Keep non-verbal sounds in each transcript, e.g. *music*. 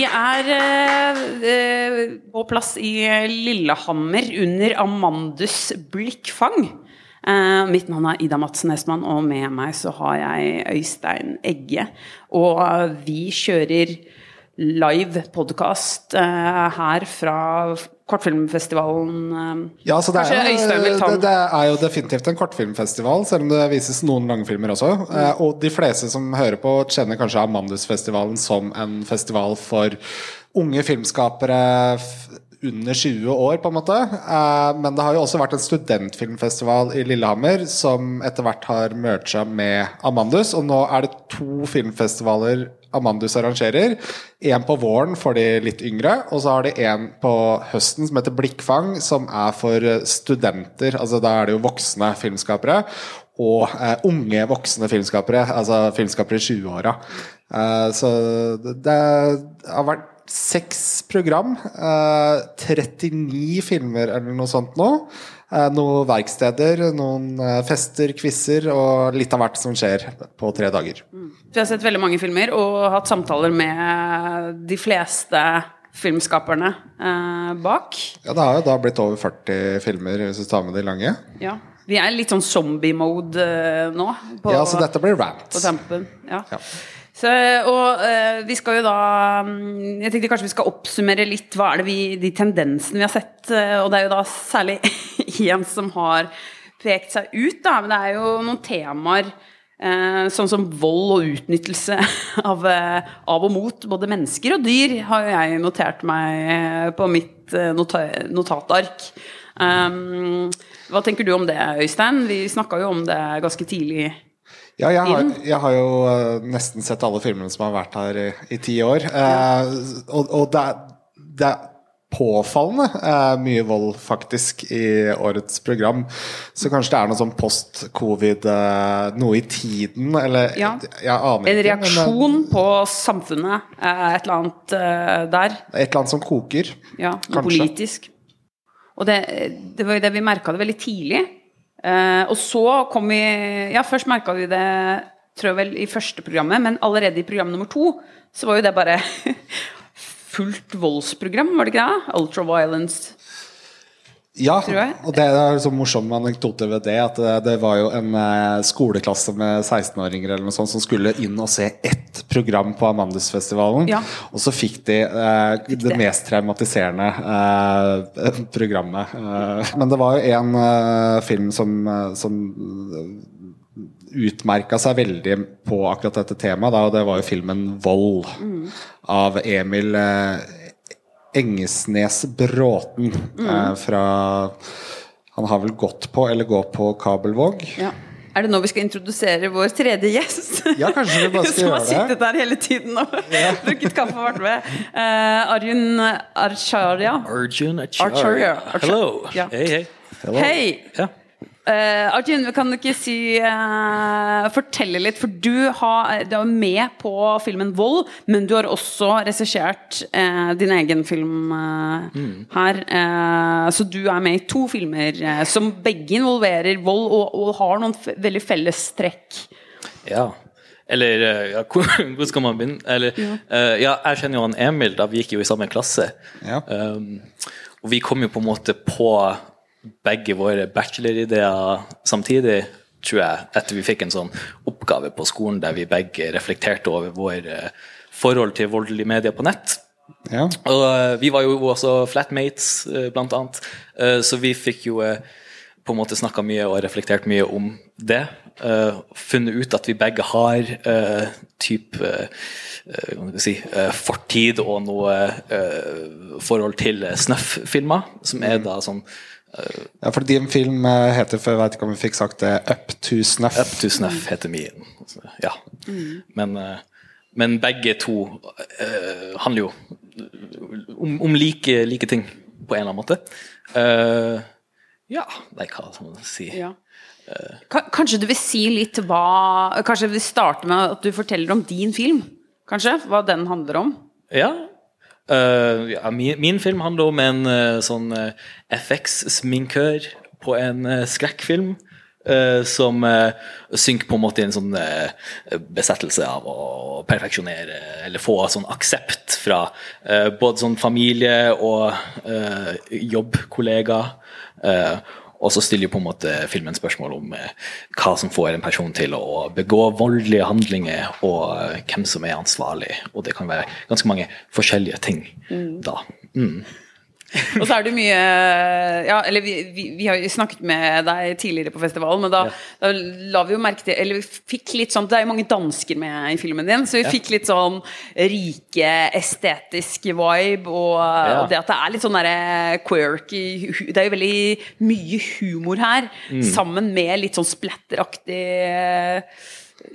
Vi er eh, på plass i Lillehammer under Amandus blikkfang. Eh, mitt navn er Ida Madsen Hestmann, og med meg så har jeg Øystein Egge. Og vi kjører live podkast eh, her fra kortfilmfestivalen. eh. Ja, så det, Kanskje er, Øystein vil ta det, det er jo definitivt en kortfilmfestival, selv om det vises noen langfilmer også. Eh, og de fleste som hører på, kjenner kanskje Amandusfestivalen som en festival for unge filmskapere under 20 år, på en måte. Eh, men det har jo også vært en studentfilmfestival i Lillehammer som etter hvert har mercha med Amandus, og nå er det to filmfestivaler Amandus arrangerer. En på våren for de litt yngre, og så har de en på høsten som heter Blikkfang, som er for studenter. Altså da er det jo voksne filmskapere. Og eh, unge voksne filmskapere, altså filmskapere i 20-åra. Eh, så det har vært seks program. Eh, 39 filmer eller noe sånt nå. Eh, noen verksteder, noen eh, fester, quizer og litt av hvert som skjer på tre dager. Vi har sett veldig mange filmer og hatt samtaler med de fleste filmskaperne eh, bak. Ja, det har jo da blitt over 40 filmer hvis du tar med de lange. Ja. Vi er litt sånn zombie-mode eh, nå. På, Ja, så dette blir rant. på tampen. Ja. Ja. Så, og eh, vi skal jo da mm, Jeg tenkte kanskje vi skal oppsummere litt hva er det vi, de tendensene vi har sett. eh, og det er jo da særlig *laughs* én som har pekt seg ut, da. Men det er jo noen temaer eh, sånn som vold og utnyttelse *laughs* av, av og mot både mennesker og dyr, har jeg notert meg på mitt nota notatark. Um, hva tenker du om det, Øystein? Vi snakka jo om det ganske tidlig. Ja, jeg har, jeg har jo eh, nesten sett alle filmene som har vært her i, i ti år. Eh, og og det, er, det er påfallende eh, mye vold, faktisk, i årets program. Så kanskje det er noe sånn post-covid, eh, noe i tiden, eller Ja. Jeg aner En ikke. men, reaksjon på samfunnet, eh, et eller annet eh, der. eh, Et eller annet som koker. Ja, Kanskje. politisk. Og det, det var jo det vi merka det veldig tidlig. Eh, og så kom vi Ja, først merka vi det tror jeg vel i første programmet, men allerede i program nummer to så var jo det bare *laughs* fullt voldsprogram, var det ikke det? Ultraviolence. Ja, og det er en sånn morsom anekdote ved det. At det, det var jo en eh, skoleklasse med 16-åringer eller noe sånt som skulle inn og se ett program på Amandusfestivalen. Ja. Og så fikk de eh, det det. mest traumatiserende eh, programmet. Eh, men det var jo en eh, film som, eh, som utmerka seg veldig på akkurat dette temaet, da, og det var jo filmen 'Vold' Mm. av Emil eh, Engesnes Bråten. Mm. Eh, fra Han har vel gått på, eller går på Kabelvåg. Ja. Er det nå vi skal introdusere vår tredje gjest? Ja, kanskje vi bare *laughs* skal gjøre det. Som har sittet der hele tiden og *laughs* *laughs* drukket kaffe og vært med. Eh, Arjun Archaria. Arjun Archaria. Acharya. Hello. Ja. Hei, hei. Hei! Ja. Eh, Arjun, kan du ikke si uh, Fortelle litt, for du, har, du er med på filmen 'Vold', men du har også regissert uh, din egen film mm. her. Eh, så du er med i to filmer som begge involverer vold, og, og har noen f veldig felles trekk. ja. Eller ja, *laughs* hvor, hvor skal man begynne? Eller, ja, jeg kjenner jo han Emil, da vi gikk jo i samme klasse. Ja. Um, og vi kom jo på en måte på begge våre bachelorideer samtidig, tror jeg, etter vi fikk en sånn oppgave på skolen der vi begge reflekterte over vår eh, forhold til voldelige medier på nett. Ja. Og eh, vi var jo også flatmates, eh, blant annet, så vi fikk jo på en måte snakka mye og reflektert mye om det. Uh, funnet ut at vi begge har uh, type uh, si, fortid og noe forhold til eh, snuff-filmer, som er da sånn ja, for din film eh, heter, for jeg vet ikke om vi fikk sagt det, 'Up to Snuff'. Up to snuff heter min. Ja. Men, eh, men begge to uh, handler jo om, om like, like ting, på en eller annen måte. Uh, ja, nei, hva skal man si? Ja. Kanskje du vil si litt hva Kanskje vi starter med at du forteller om din film? Kanskje? Hva den handler om? Ja. Eh, ja min, min film handler om en uh, sånn FX-sminkør på en eh, skrekkfilm eh, som eh, synker på en måte i en sånn eh, besettelse av å perfeksjonere eller få sånn aksept fra eh, både sånn familie og eh, jobbkollegaer. Og så stiller jo på en måte filmen spørsmål om eh, hva som får en person til å begå voldelige handlinger, og eh, hvem som er ansvarlig. Og det kan være ganske mange forskjellige ting da. Mm. Og så er det mye Ja, eller vi, vi, vi har jo snakket med deg tidligere på festivalen, men da, da la vi jo merke til Eller vi fikk litt sånn Det er jo mange dansker med i filmen din, så vi fikk litt sånn rike, estetisk vibe, og, og det at det er litt sånn derre quirky Det er jo veldig mye humor her, sammen med litt sånn splatteraktig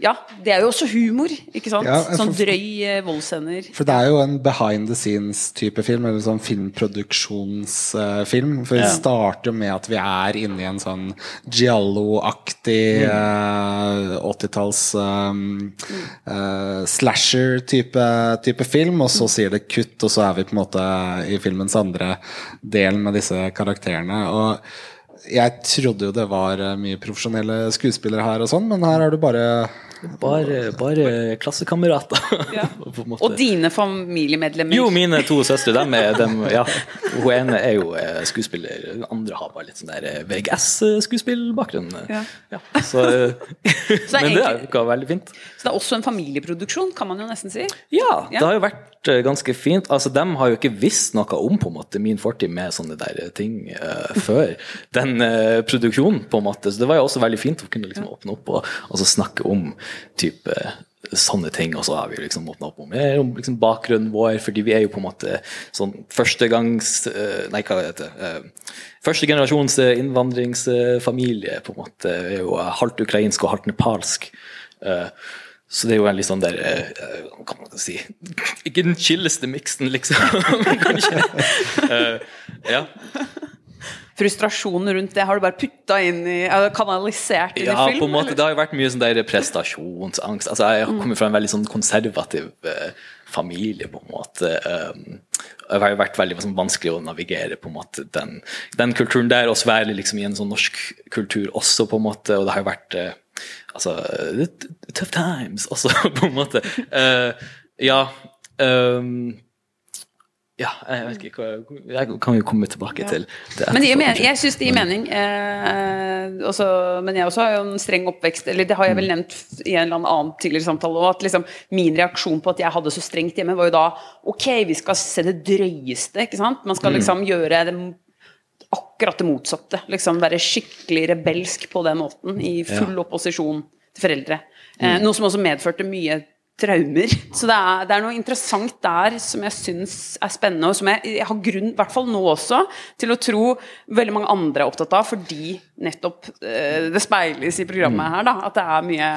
ja, det er jo også humor, ikke sant? Ja, for- sånn drøy eh, voldsscener. For det er jo en behind the scenes-type film, eller sånn filmproduksjonsfilm. for det starter jo med at vi er inne i en sånn giallo-aktig eh, 80-talls um, uh, slasher-type type film, og så sier det kutt, og så er vi på en måte i filmens andre del med disse karakterene. og jeg trodde jo det var eh, mye profesjonelle skuespillere her, og sånn, men her er du bare Bare, bare klassekamerater. Ja. *laughs* Og dine familiemedlemmer. Jo, mine to søstre, dem er dem, ja. Hun ene er jo eh, skuespiller, den andre har bare litt sånn der eh, VGS-skuespillbakgrunn. Ja. Så, eh, *laughs* Så det er men det er jo veldig fint. Så det er også en familieproduksjon, kan man jo nesten si. Ja, Ja. det har jo vært ganske fint. Altså, De har jo ikke visst noe om på en måte min fortid med sånne der ting uh, før *laughs* den uh, produksjonen. på en måte. Så det var jo også veldig fint å kunne liksom åpne opp og, og snakke om type sånne ting, og så har vi liksom åpna opp om, om liksom bakgrunnen vår, fordi vi er jo på en måte sånn førstegangs eh, Nei, hva heter det? eh, Første generasjons eh, innvandringsfamilie, på en måte. Vi er jo eh, halvt ukrainsk og halvt nepalsk. Eh, så det er jo en litt sånn der eh, Hva kan man si Ikke den chilleste miksen, liksom. *laughs* Eh, ja. Frustrasjonen rundt det har du bare putta inn i eller kanalisert inn ja, i film? på en måte. eller? Det har jo vært mye sånn der prestasjonsangst. Altså, jeg kommet fra en veldig sånn konservativ uh, familie, på en måte. Um, det har jo vært veldig sånn, vanskelig å navigere på en måte den, den kulturen der, og være liksom, i en sånn norsk kultur også, på en måte. Og det har jo vært eh, altså, tough times også, *laughs* på en måte. Uh, ja. Um, ja, jeg vet ikke Jeg kan jo komme tilbake til det. Men jeg, gir etterpå, men, kanskje. jeg syns det gir mening. Eh, også, men jeg også har jo en streng oppvekst, eller det har jeg vel nevnt i en eller annen tidligere samtale òg, at liksom min reaksjon på at jeg hadde så strengt hjemme, var jo da ok, vi skal se det drøyeste, ikke sant. Man skal liksom gjøre det akkurat det motsatte. Liksom være skikkelig rebelsk på den måten, i full opposisjon til foreldre. Eh, noe som også medførte mye traumer. *laughs* Så det er, det er noe interessant der som jeg syns er spennende, og som jeg, jeg har grunn, i hvert fall nå også, til å tro veldig mange andre er opptatt av, fordi nettopp eh, det speiles i programmet her, da. At det er mye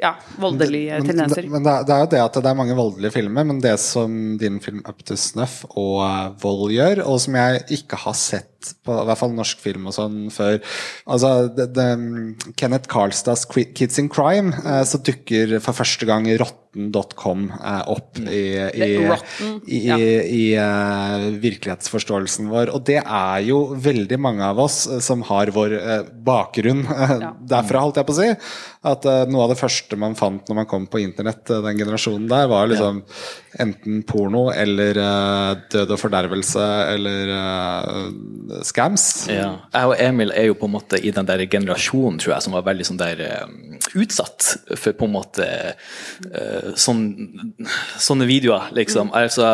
ja, voldelige Men, tendenser. men det, det er jo det at det er mange voldelige filmer, men det som din film 'Up to Snuff' og eh, Vold gjør, og som jeg ikke har sett på i hvert fall norsk film og sånn før Altså, det, det, Kenneth Carlstads 'Kids in Crime', eh, så dukker for første gang rotten.com eh, opp i, i, Rotten, i, ja. i, i eh, virkelighetsforståelsen vår. Og det er jo veldig mange av oss eh, som har vår uh, bakgrunn uh, Ja. derfra, holdt jeg på å si. At noe av det første man fant når man kom på internett, eh, den generasjonen der, var liksom enten porno eller uh, død og fordervelse eller uh, scams. Ja. Jeg og Emil er jo på en måte i den der generasjonen, tror jeg, som var veldig sånn der eh, utsatt for på en måte uh, sånn, sånne videoer, liksom. Altså,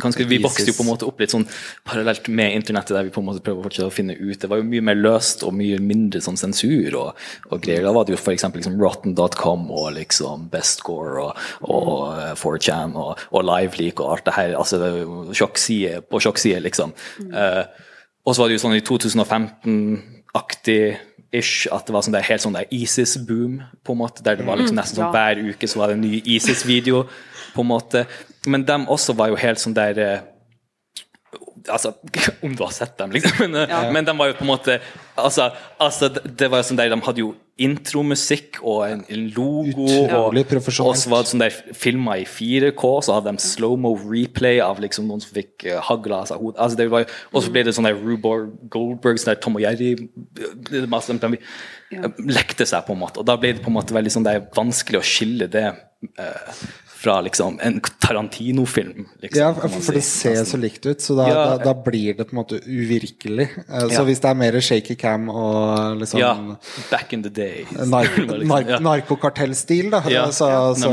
kanskje Vi vokste jo på en måte opp litt sånn parallelt med internettet, der vi på en måte prøver å finne ut. Det var jo mye mer løst og mye mindre sånn sensur og, og greier. Da var det jo f.eks. Liksom rotten.com og liksom Bestgore og, og eh, 4chan og, og LiveLeak og alt det her. Altså det er jo sjokkside på sjokkside, liksom. Uh, og så var det jo sånn i 2015-aktig ish, at det var sånn der, helt sånn der ISIS-boom, på en måte, der det var liksom nesten sånn hver uke så var det en ny ISIS-video, på en måte. Men dem også var jo helt sånn der eh, Altså, *laughs* om du har sett dem, liksom. Men, eh, Ja. men de var jo på en måte Altså, altså det var jo sånn der, de hadde jo intromusikk og en, en logo. Utrolig Og, og så var det sånn der filma i 4K, så hadde de slow-mo replay av liksom noen som fikk uh, hagla av seg hodet. Altså, det var jo- og så ble det sånn der Rubor Goldberg, sånn der Tom og Jerry er masse, de, de, lekte seg på en måte. Og da ble det på en måte veldig sånn det er vanskelig å skille det eh, fra liksom en Tarantino-film. Liksom, Ja, for, for det si. ser så likt ut, så da, Ja. da, da blir det på en måte uvirkelig. Eh, Så Ja. hvis det er mer shaky cam og liksom Ja, back in the day. Nar *laughs* nar ja. narkokartellstil, da, Ja, så, ja, så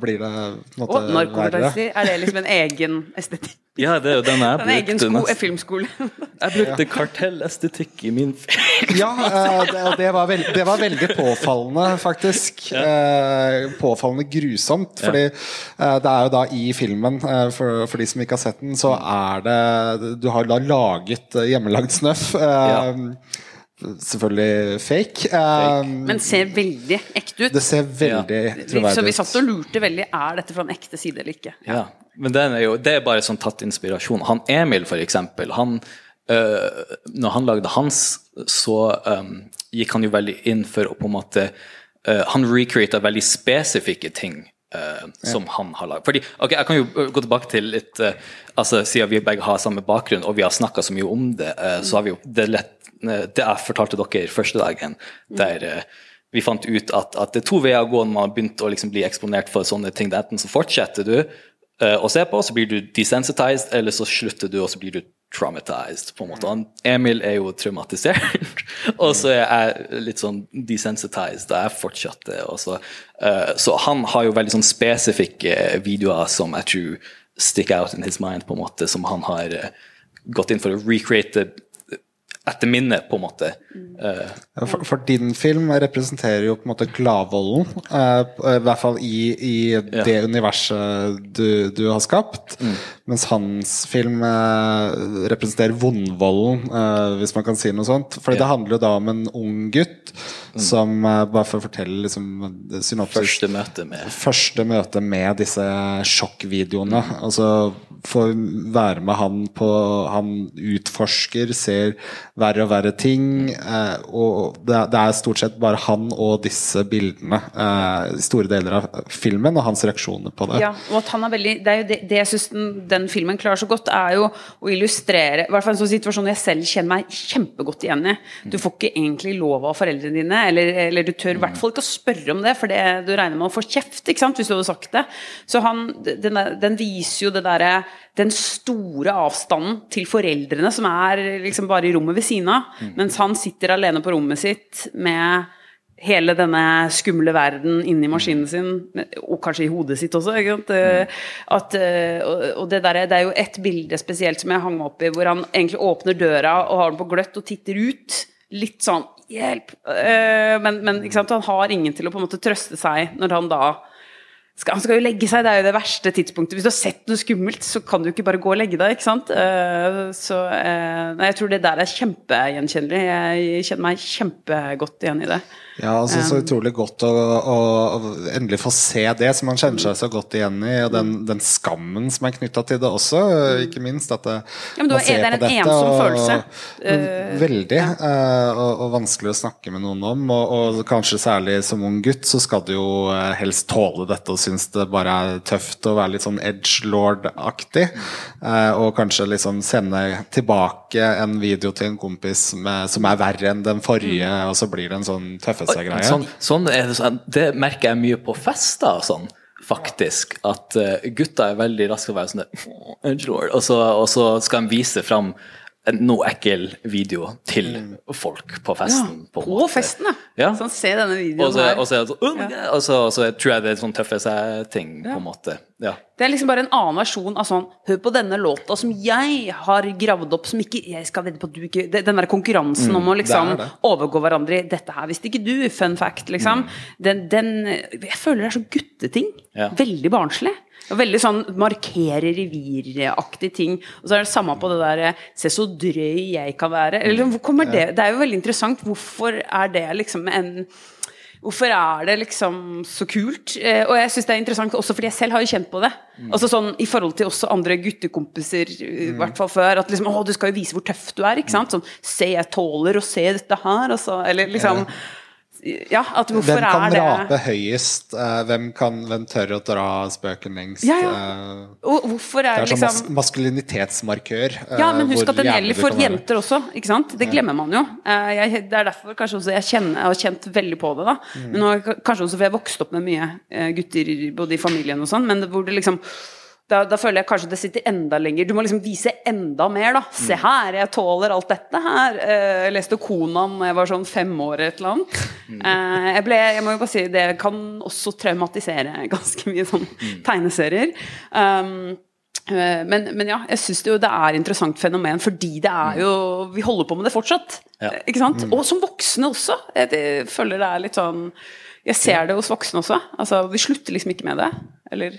blir det på en måte oh, narkokartellstil, er det liksom en egen estetikk? Ja, det er jo den jeg *laughs* En egen brukte. sko, nesten. filmskole. *laughs* Jeg brukte kartellestetikk i min film. Ja, eh, det, og det, var det var veldig påfallende, faktisk. Eh, Påfallende grusomt. Fordi eh, det er jo da i filmen, eh, for, for de som ikke har sett den, så er det Du har da laget eh, hjemmelagd snøff. Ja Selvfølgelig fake. fake. Men ser veldig ekte ut. Det ser veldig Vi- Så vi satt og lurte veldig Er dette fra en ekte side eller ikke. Ja, men den er jo, det er bare sånn tatt inspirasjon. Han Emil, for eksempel, han, øh, når han lagde hans, så øh, gikk han jo veldig inn for å på en måte øh, Han recreata veldig spesifikke ting. Øh, som han har laget. Fordi, ok, Jeg kan jo øh, gå tilbake til litt uh, altså Siden vi begge har samme bakgrunn, og vi har snakka så mye om det, øh, så har vi jo det, lett, det jeg fortalte dere første dagen, der vi fant ut at, at det er to veier å gå når man har begynt å liksom bli eksponert for sånne ting. Det enten så fortsetter du eh, å se på, så blir du desensitized, eller så slutter du, og så blir du traumatized. på en måte. Han, Emil er jo traumatisert, *laughs* og så er jeg litt sånn desensitized, og jeg fortsatte. Og så, uh, så han har jo veldig sånn spesifikke videoer som jeg tror stick out in his mind, på en måte, som han har uh, gått inn for å recreate etter minnet, på en måte. Uh, For, for din film representerer jo på en måte gladvolden, uh, i hvert fall i, i det universet du, du har skapt. Mens hans film eh, representerer vondvolden, eh, hvis man kan si noe sånt. Fordi det handler jo da om en ung gutt som, eh, bare for å fortelle liksom, synopsis første møte med første møte med disse sjokkvideoene. Altså får være med han på Han utforsker, ser verre og verre ting. Eh, og det, det er stort sett bare han og disse bildene eh, i store deler av filmen, og hans reaksjoner på det. Ja, og at han er veldig Det er jo det, det jeg syns den, den filmen klarer så godt, er jo å illustrere I hvert fall en sånn situasjon jeg selv kjenner meg kjempegodt igjen i. Du får ikke egentlig lov av foreldrene dine, eller, eller du tør i hvert fall ikke å spørre om det, for det, du regner med å få kjeft ikke sant, hvis du hadde sagt det. Så han, den, den viser jo det derre den store avstanden til foreldrene som er liksom bare i rommet ved siden av, mens han sitter alene på rommet sitt med hele denne skumle verden inni maskinen sin, og kanskje i hodet sitt også. Sant? Eh, At, eh, og- det, der, det er jo ett bilde spesielt som jeg hang meg opp i, hvor han egentlig åpner døra og har den på gløtt og titter ut. Litt sånn hjelp! Eh, Men, men han har ingen til å på en måte trøste seg når han da skal, han skal jo legge seg, det er jo det verste tidspunktet. Hvis du har sett noe skummelt, så kan du ikke bare gå og legge deg, ikke sant. Så jeg tror det der er kjempegjenkjennelig. Jeg kjenner meg kjempegodt igjen i det. Ja, altså Så utrolig godt å, å, å endelig få se det som man kjenner seg så godt igjen i, og den, den skammen som er knytta til det også, ikke minst. At det, Ja, man er- ser det er på en dette, ensom og- følelse. Veldig. eh, og, og vanskelig å snakke med noen om. Og, og kanskje særlig som ung gutt så skal du jo eh, helst tåle dette og synes det bare er tøft å være litt sånn edgelord-aktig. eh, og kanskje liksom sende tilbake en video til en kompis med, som er verre enn den forrige, og så blir det en sånn tøffe seg-greie. Sånn, sånn er det, sånn, det merker jeg mye på fester og sånn, faktisk. At uh, gutta er veldig raske å være sånn Unnskyld, «Åh, og, så, og så skal de vise fram noe ekkel video til folk på festen. På, på festen. Ja. Sånn, se denne videoen så, her. og, så, sånn, «Oh my God», og, så, tror jeg det er sånn tøffe seg-ting, på en måte. Ja. Det er liksom bare en annen versjon av sånn Hør på denne låta som jeg har gravd opp, som ikke Jeg skal vedde på at du ikke Den der konkurransen om å liksom det det. overgå hverandre i 'Dette her visste ikke du', fun fact, liksom. Den, den Jeg føler det er så gutteting. Ja. Veldig barnslig. Og veldig sånn markere reviraktig ting. Og så er det samme på det der 'se så drøy jeg kan være'. Eller hvor kommer det Det er jo veldig interessant. Hvorfor er det liksom en Hvorfor er det liksom så kult? Eh, og jeg syns det er interessant også fordi jeg selv har jo kjent på det. Altså sånn I forhold til også andre guttekompiser, i hvert fall før. At liksom, å, du skal jo vise hvor tøff du er. ikke sant? Sånn, Se, jeg tåler å se dette her, altså. Eller liksom Ja, at hvorfor Hvem kan er det rape høyest? Eh, hvem, kan, hvem tør å dra spøken lengst? Ja, ja. Eh, Og hvorfor det er er det sånn liksom maskulinitetsmarkør. eh, Ja, men husk at den gjelder for jenter også, ikke sant? Det glemmer man jo. Jeg, det er derfor kanskje også jeg kjenner, jeg har kjent veldig på det, da. Mm. Men nå, er kanskje også fordi jeg vokste opp med mye gutter både i familien og sånn, men det, hvor det liksom da, da føler jeg kanskje det sitter enda lenger. Du må liksom vise enda mer, da. Se Mm. her, jeg tåler alt dette her. Eh, Jeg leste Konan da jeg var sånn fem år et eller annet. Mm. Eh, Jeg, ble, jeg må jo bare si det kan også traumatisere ganske mye sånn Mm. tegneserier. Um, Eh, Men, men ja, jeg syns det er et interessant fenomen, fordi det er jo Vi holder på med det fortsatt. Ja. Ikke sant? Og som voksne også. Jeg jeg føler det er litt sånn Jeg ser det hos voksne også. Altså, vi slutter liksom ikke med det. Eller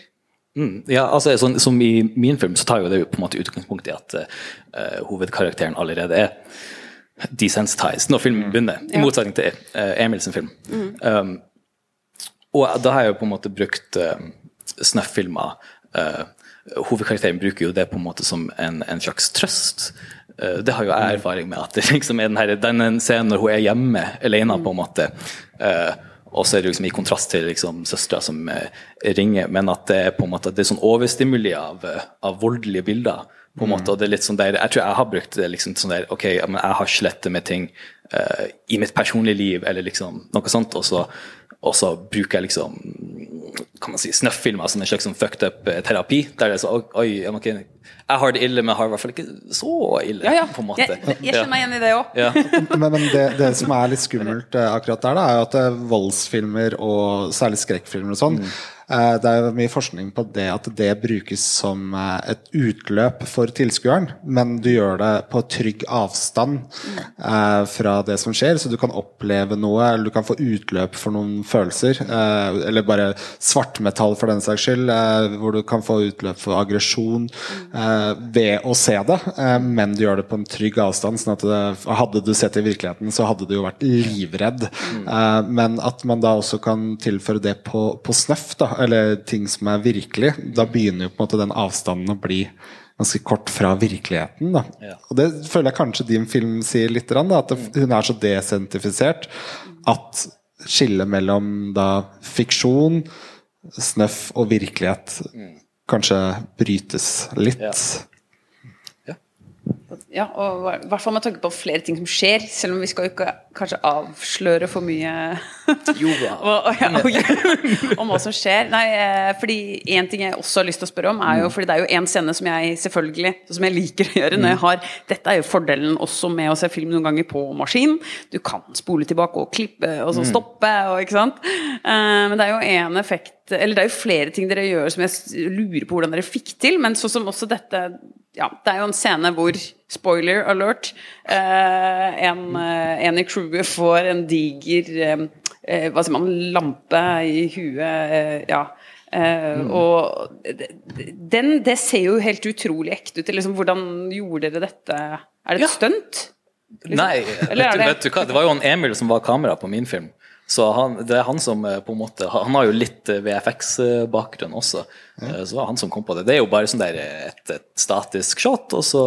Mm, ja, altså sånn, Som i min film så tar jo det jo på en måte utgangspunkt i at uh, hovedkarakteren allerede er desensitized når filmen begynner, i Ja. motsetning til uh, Emil sin film. Um, og da har jeg jo på en måte brukt uh, snøff-filmer uh, Hovedkarakteren bruker jo det på en måte som en, en slags trøst. Det har jo jeg erfaring med. at det liksom er den, her, den scenen når hun er hjemme alene, på en måte. Uh, og så er det liksom i kontrast til liksom søstera som uh, ringer, men at det er på en måte det er sånn overstimuli av, uh, av voldelige bilder. på en måte, og det er litt sånn der, Jeg tror jeg har brukt det liksom sånn der Ok, men jeg har slettet med ting uh, i mitt personlige liv, eller liksom noe sånt, og så, og så bruker jeg liksom kan man si, snøff-filmer som en slags sånn fucked up eh, terapi. Der det er så Oi, jeg, må ikke, jeg har det ille, men jeg har i hvert fall ikke så ille. Ja, ja. på en måte. Jeg, jeg kjenner meg igjen i det òg. Ja. *laughs* men, men det, det som er litt skummelt eh, akkurat der, da, er jo at eh, voldsfilmer og særlig skrekkfilmer og sånn eh, Det er mye forskning på det at det brukes som eh, et utløp for tilskueren, men du gjør det på trygg avstand eh, fra det som skjer, så du kan oppleve noe, eller du kan få utløp for noen følelser. eh, eller bare svartmetall, for den saks skyld, eh, hvor du kan få utløp for aggresjon eh, ved å se det, eh, men du gjør det på en trygg avstand. sånn at det, Hadde du sett det i virkeligheten, så hadde du jo vært livredd. Eh, men at man da også kan tilføre det på, på snøff, da, eller ting som er virkelig, da begynner jo på en måte den avstanden å bli ganske kort fra virkeligheten. Da. Ja. Og det føler jeg kanskje din film sier litt, da, at hun er så desentifisert at skillet mellom da fiksjon, snøff og virkelighet kanskje brytes litt. Ja. Ja, og i hvert fall med tanke på flere ting som skjer, selv om vi skal jo ikke kanskje avsløre for mye Jo og, *laughs* og, ja, og, *laughs* om hva som skjer. Nei, eh, fordi En ting jeg også har lyst til å spørre om, er jo fordi det er jo en scene som jeg selvfølgelig Som jeg liker å gjøre når jeg har Dette er jo fordelen også med å se film noen ganger på maskin. Du kan spole tilbake og klippe og så stoppe, og, ikke sant. Eh, Men det er jo en effekt Eller det er jo flere ting dere gjør som jeg lurer på hvordan dere fikk til, men sånn som også dette ja, det er jo en scene hvor, spoiler alert, eh, en, eh, en i crewet får en diger eh, hva sier man, lampe i huet. Ja. Mm. Og den, det ser jo helt utrolig ekte ut. Liksom, hvordan gjorde dere dette? Er det et Ja. stunt? Liksom? Nei, vet du, det- vet du hva? det var jo han Emil som var kamera på min film. Så han, det er han som på en måte Han har jo litt VFX-bakgrunn også. Mm. Så det var han som kom på det. Det er jo bare sånn der et, et statisk shot, og så,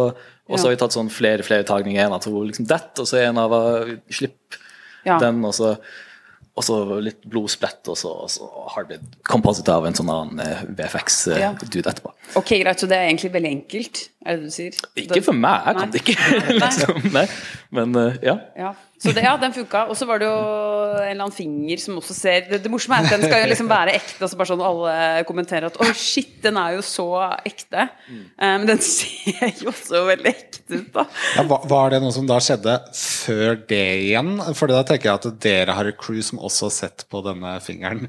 og så Ja. har vi tatt sånn flere flere tagninger. En av to liksom detter, og så en av eh, slipp Ja. den, og så, og så litt blodsplett, og så, og så har det blitt composite av en sånn annen VFX-dude etterpå. Ok, greit, så det er egentlig veldig enkelt, er det du sier? Ikke for meg, jeg kan det ikke. *laughs* liksom, nei. Men eh, ja. Ja. Så det, ja, den funka. Og så var det jo en eller annen finger som også ser Det, det morsomme er at den skal jo liksom være ekte, og så bare sånn alle kommenterer at å, shit, den er jo så ekte. Mm. um, Men den ser jo også veldig ekte ut, da. Ja, var, var det noe som da skjedde før det igjen? For da tenker jeg at dere har et crew som også har sett på denne fingeren.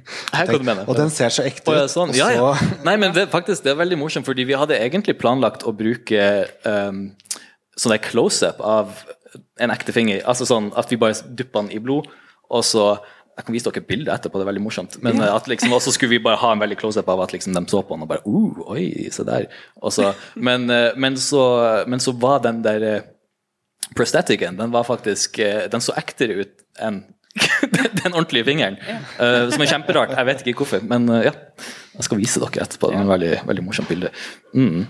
Mener. Og den ser så ekte ut. sånn. ja, ja. så- Nei, men det, faktisk, det er veldig morsomt, fordi vi hadde egentlig planlagt å bruke um, sånn der close-up av en ekte finger. Altså sånn at vi bare dypper den i blod, og så Jeg kan vise dere bildet etterpå, det er veldig morsomt. Men ja. at liksom, også skulle vi bare ha en veldig close-up av at liksom, de så på den og bare uh, Oi, se der. Så, *laughs* men, uh, men, så, men så var den der uh, prostheticen, den var faktisk Den så ektere ut enn *laughs* den ordentlige fingeren. Uh, som er kjemperart. Jeg vet ikke hvorfor, men uh, ja. Jeg skal vise dere etterpå. Det er et veldig, veldig morsomt bilde. Mm.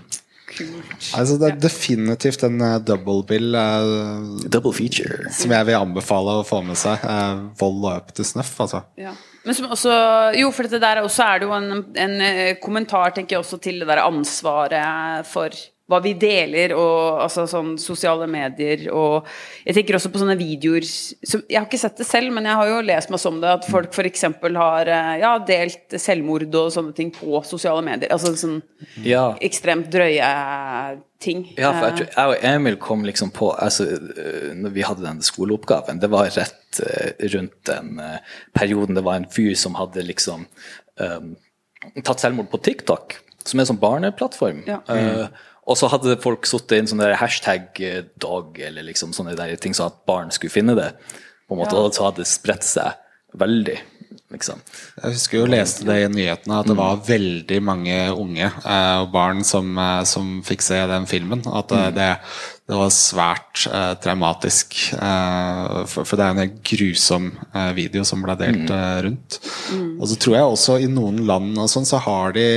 Kult. Altså, det er definitivt en uh, double bill uh, Double feature. som jeg vil anbefale å få med seg. Uh, vold og up to snuff, altså. Ja. Men som også, jo, for dette der også er det jo en, en eh, kommentar tenker jeg også til det der ansvaret for hva vi deler, og altså sånn sosiale medier og Jeg tenker også på sånne videoer som, Jeg har ikke sett det selv, men jeg har jo lest masse om det. At folk f.eks. har eh, ja, delt selvmord og sånne ting på sosiale medier. Altså sånn Ja. ekstremt drøye ting. Ja, for jeg, Eh, tror, jeg og Emil kom liksom på altså, Når vi hadde den skoleoppgaven, det var rett rundt den perioden det var en fyr som hadde liksom um, tatt selvmord på TikTok, som er en sånn barneplattform. Ja. Eh, og så hadde folk satt inn sånne hashtag eh, dog, eller liksom sånne der ting så at barn skulle finne det. på en måte, Ja. Og så hadde det spredt seg veldig. liksom. Jeg husker jo leste det i nyhetene at det var veldig mange unge eh, og barn som, eh, som fikk se den filmen. At eh, det, det var svært eh, traumatisk. Eh, for, for det er en helt grusom eh, video som ble delt eh, rundt. Og så tror jeg også i noen land og sånn, så har de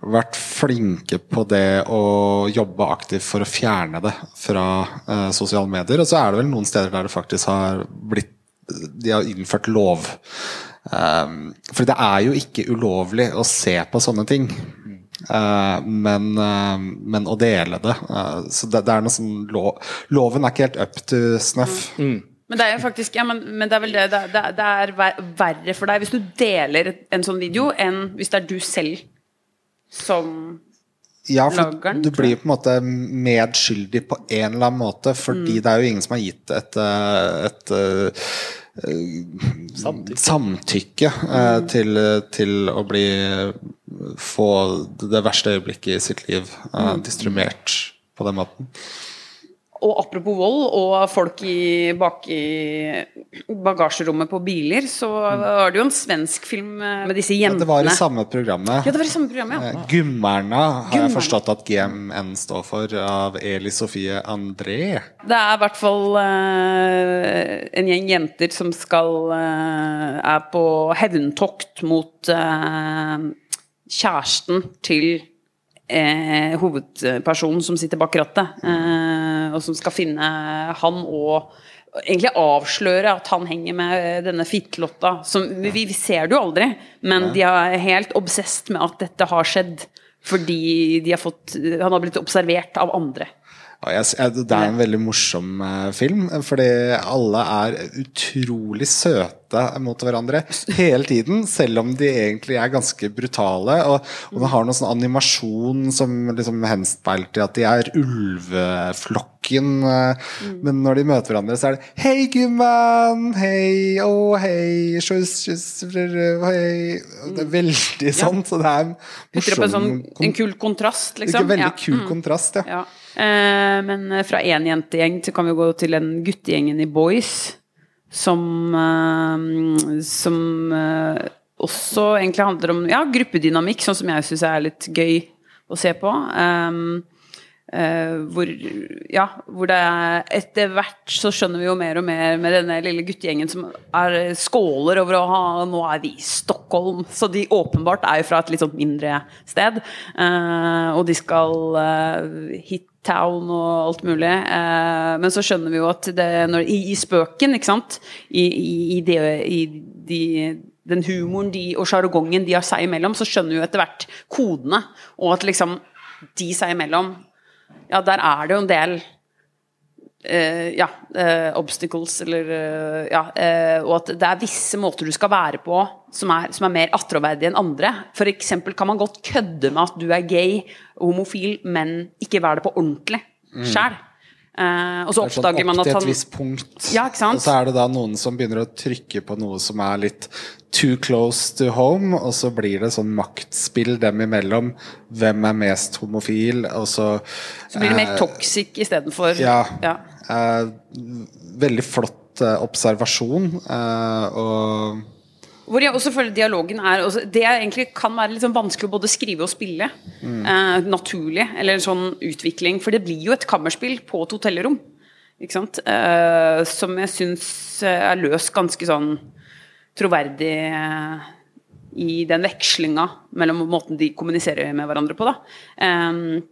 vært flinke på det å jobbe aktivt for å fjerne det fra eh, sosiale medier. Og så er det vel noen steder der det faktisk har blitt De har innført lov. Um, for det er jo ikke ulovlig å se på sånne ting. Uh, men, uh, men å dele det uh, Så det, det er noe sånn lo, Loven er ikke helt up to snuff. Men det er jo faktisk Ja, men, men det er vel det det, det, det er ver- verre for deg hvis du deler en sånn video, enn hvis det er du selv som Ja, for du blir på en måte medskyldig på en eller annen måte, fordi det er jo ingen som har gitt et, et, et uh, Samtykke. samtykke mm. til, til å bli få det verste øyeblikket i sitt liv mm. distribuert på den måten. Og apropos vold og folk i, bak i bagasjerommet på biler, så var det jo en svensk film med disse Ja, jentene. det var i samme programmet. Ja, det var i samme programmet, ja. Eh, Gummerna har jeg forstått at GMN står for, av Eli Sofie André. Det er i hvert fall uh, en gjeng jenter som skal uh, er på hevntokt mot uh, kjæresten til eh, hovedpersonen som sitter bak rattet, eh, og som skal finne han og egentlig avsløre at han henger med denne fittlotta. Som, vi, vi ser det jo aldri, men de er helt obsesst med at dette har skjedd. Fordi de har fått, han har blitt observert av andre. Jeg, jeg, det er en veldig morsom eh, film, fordi alle er utrolig søte mot hverandre hele tiden, selv om de egentlig er ganske brutale. Og, og den har noe sånn animasjon som liksom henspeiler at de er ulveflokken. eh, Men når de møter hverandre, så er det 'Hei, gumman! Hei, å, hei, sjøs, sjøs, hei Det er veldig sånn, så det er en, sånn, en kul kontrast, Ikke liksom. veldig kul kontrast, ja. Eh, men fra én jentegjeng så kan vi gå til den guttegjengen i Boys, som eh, Som eh, også egentlig handler om ja, gruppedynamikk, sånn som jeg syns er litt gøy å se på. Um, uh, hvor, ja, hvor det er etter hvert så skjønner vi jo mer og mer med denne lille guttegjengen som er skåler over å ha Nå er vi i Stockholm, så de åpenbart er jo fra et litt sånn mindre sted. Uh, og de skal uh, hit town og alt mulig. Eh, men så skjønner vi jo at det når, i, i spøken, ikke sant, i, i, det, i de, den humoren de, og sjargongen de har seg imellom, så skjønner vi jo etter hvert kodene, og at liksom de seg imellom Ja, der er det jo en del eh, ja, uh, obstacles, eller uh, Ja, og at det er visse måter du skal være på som er, som er mer attråverdige enn andre. For eksempel kan man godt kødde med at du er gay homofil, men ikke være det på ordentlig sjæl. Eh, og så sånn oppdager man opp at til han et visst punkt. Ja? Og så er det da noen som begynner å trykke på noe som er litt too close to home, og så blir det sånn maktspill dem imellom. Hvem er mest homofil? Og så Så blir det mer eh, toxic istedenfor Ja. ja. eh, veldig flott observasjon. eh, og Hvor jeg også føler dialogen er også, Det egentlig kan være litt sånn vanskelig å både skrive og spille. Eh, naturlig, eller en sånn utvikling. For det blir jo et kammerspill på et hotellrom. Ikke sant? Eh, som jeg syns er løst ganske sånn troverdig eh, i den vekslinga mellom måten de kommuniserer med hverandre på. da. Eh,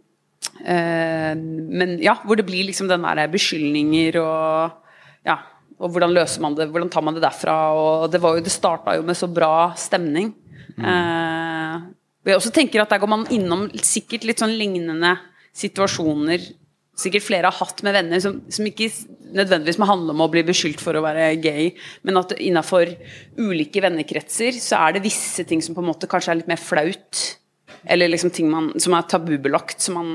eh, Men ja, hvor det blir liksom den der beskyldninger og Ja, og hvordan løser man det, hvordan tar man det derfra? Og det, var jo, det starta jo med så bra stemning. Eh, og jeg også tenker at der går man innom sikkert litt sånn lignende situasjoner sikkert flere har hatt med venner som, som ikke nødvendigvis må handle om å bli beskyldt for å være gay, men at innafor ulike vennekretser så er det visse ting som på en måte kanskje er litt mer flaut. Eller liksom ting man, som er tabubelagt, som man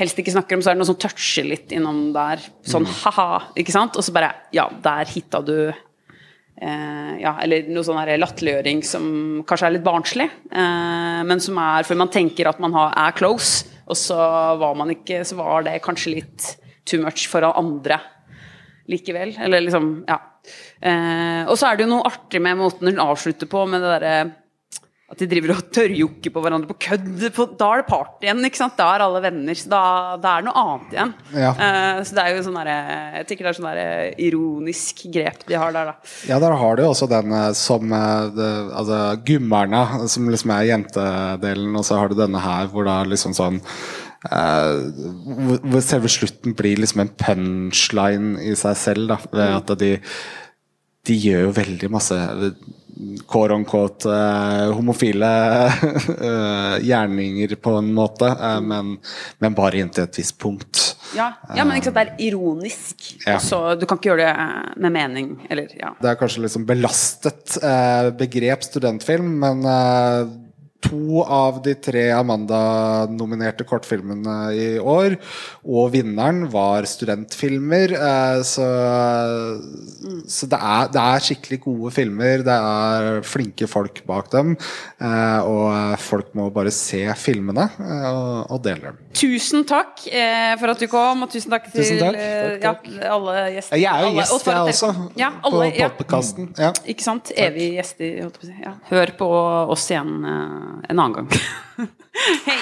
helst ikke snakker om. Så er det noe som toucher litt innom der. Sånn ha-ha, ikke sant? Og så bare Ja, der hitta du eh, ja, eller noe sånn latterliggjøring som kanskje er litt barnslig, eh, men som er For man tenker at man har, er close, og så var man ikke Så var det kanskje litt too much for andre likevel. Eller liksom Ja. Eh, og så er det jo noe artig med måten hun avslutter på, med det derre at de driver og tørrjokker på hverandre på kødd. På, da er det party igjen. ikke sant? Da er alle venner. Så da, da er det noe annet igjen. Ja. Uh, så det er jo sånn der, Jeg tenker det er sånn der ironisk grep de har der, da. Ja, der har du jo også den eh, som eh, det, Altså Gummerna, som liksom er jentedelen, og så har du denne her hvor da liksom sånn uh, Hvor selve slutten blir liksom en punchline i seg selv, da. Ved at de de gjør jo veldig masse quote on quote eh, homofile *laughs* eh, gjerninger på en måte, eh, men, men bare inntil et visst punkt. Ja, ja men ikke sant, det er ironisk. Ja. Så du kan ikke gjøre det med mening, eller ja. Det er kanskje liksom belastet begrep studentfilm, men to av de tre Amanda-nominerte kortfilmene i år, og vinneren, var studentfilmer. Eh, så så det, er, det er skikkelig gode filmer. Det er flinke folk bak dem. Eh, og folk må bare se filmene eh, og, og dele dem. Tusen takk for at du kom, og tusen takk til Tusen takk. Takk, Ja, alle gjester. Jeg er jo gjest, jeg også. Ja, alle, på ja. podkasten. Ja. Ikke sant? Evig. Ja. Hør på oss igjen en annen gang. Hei!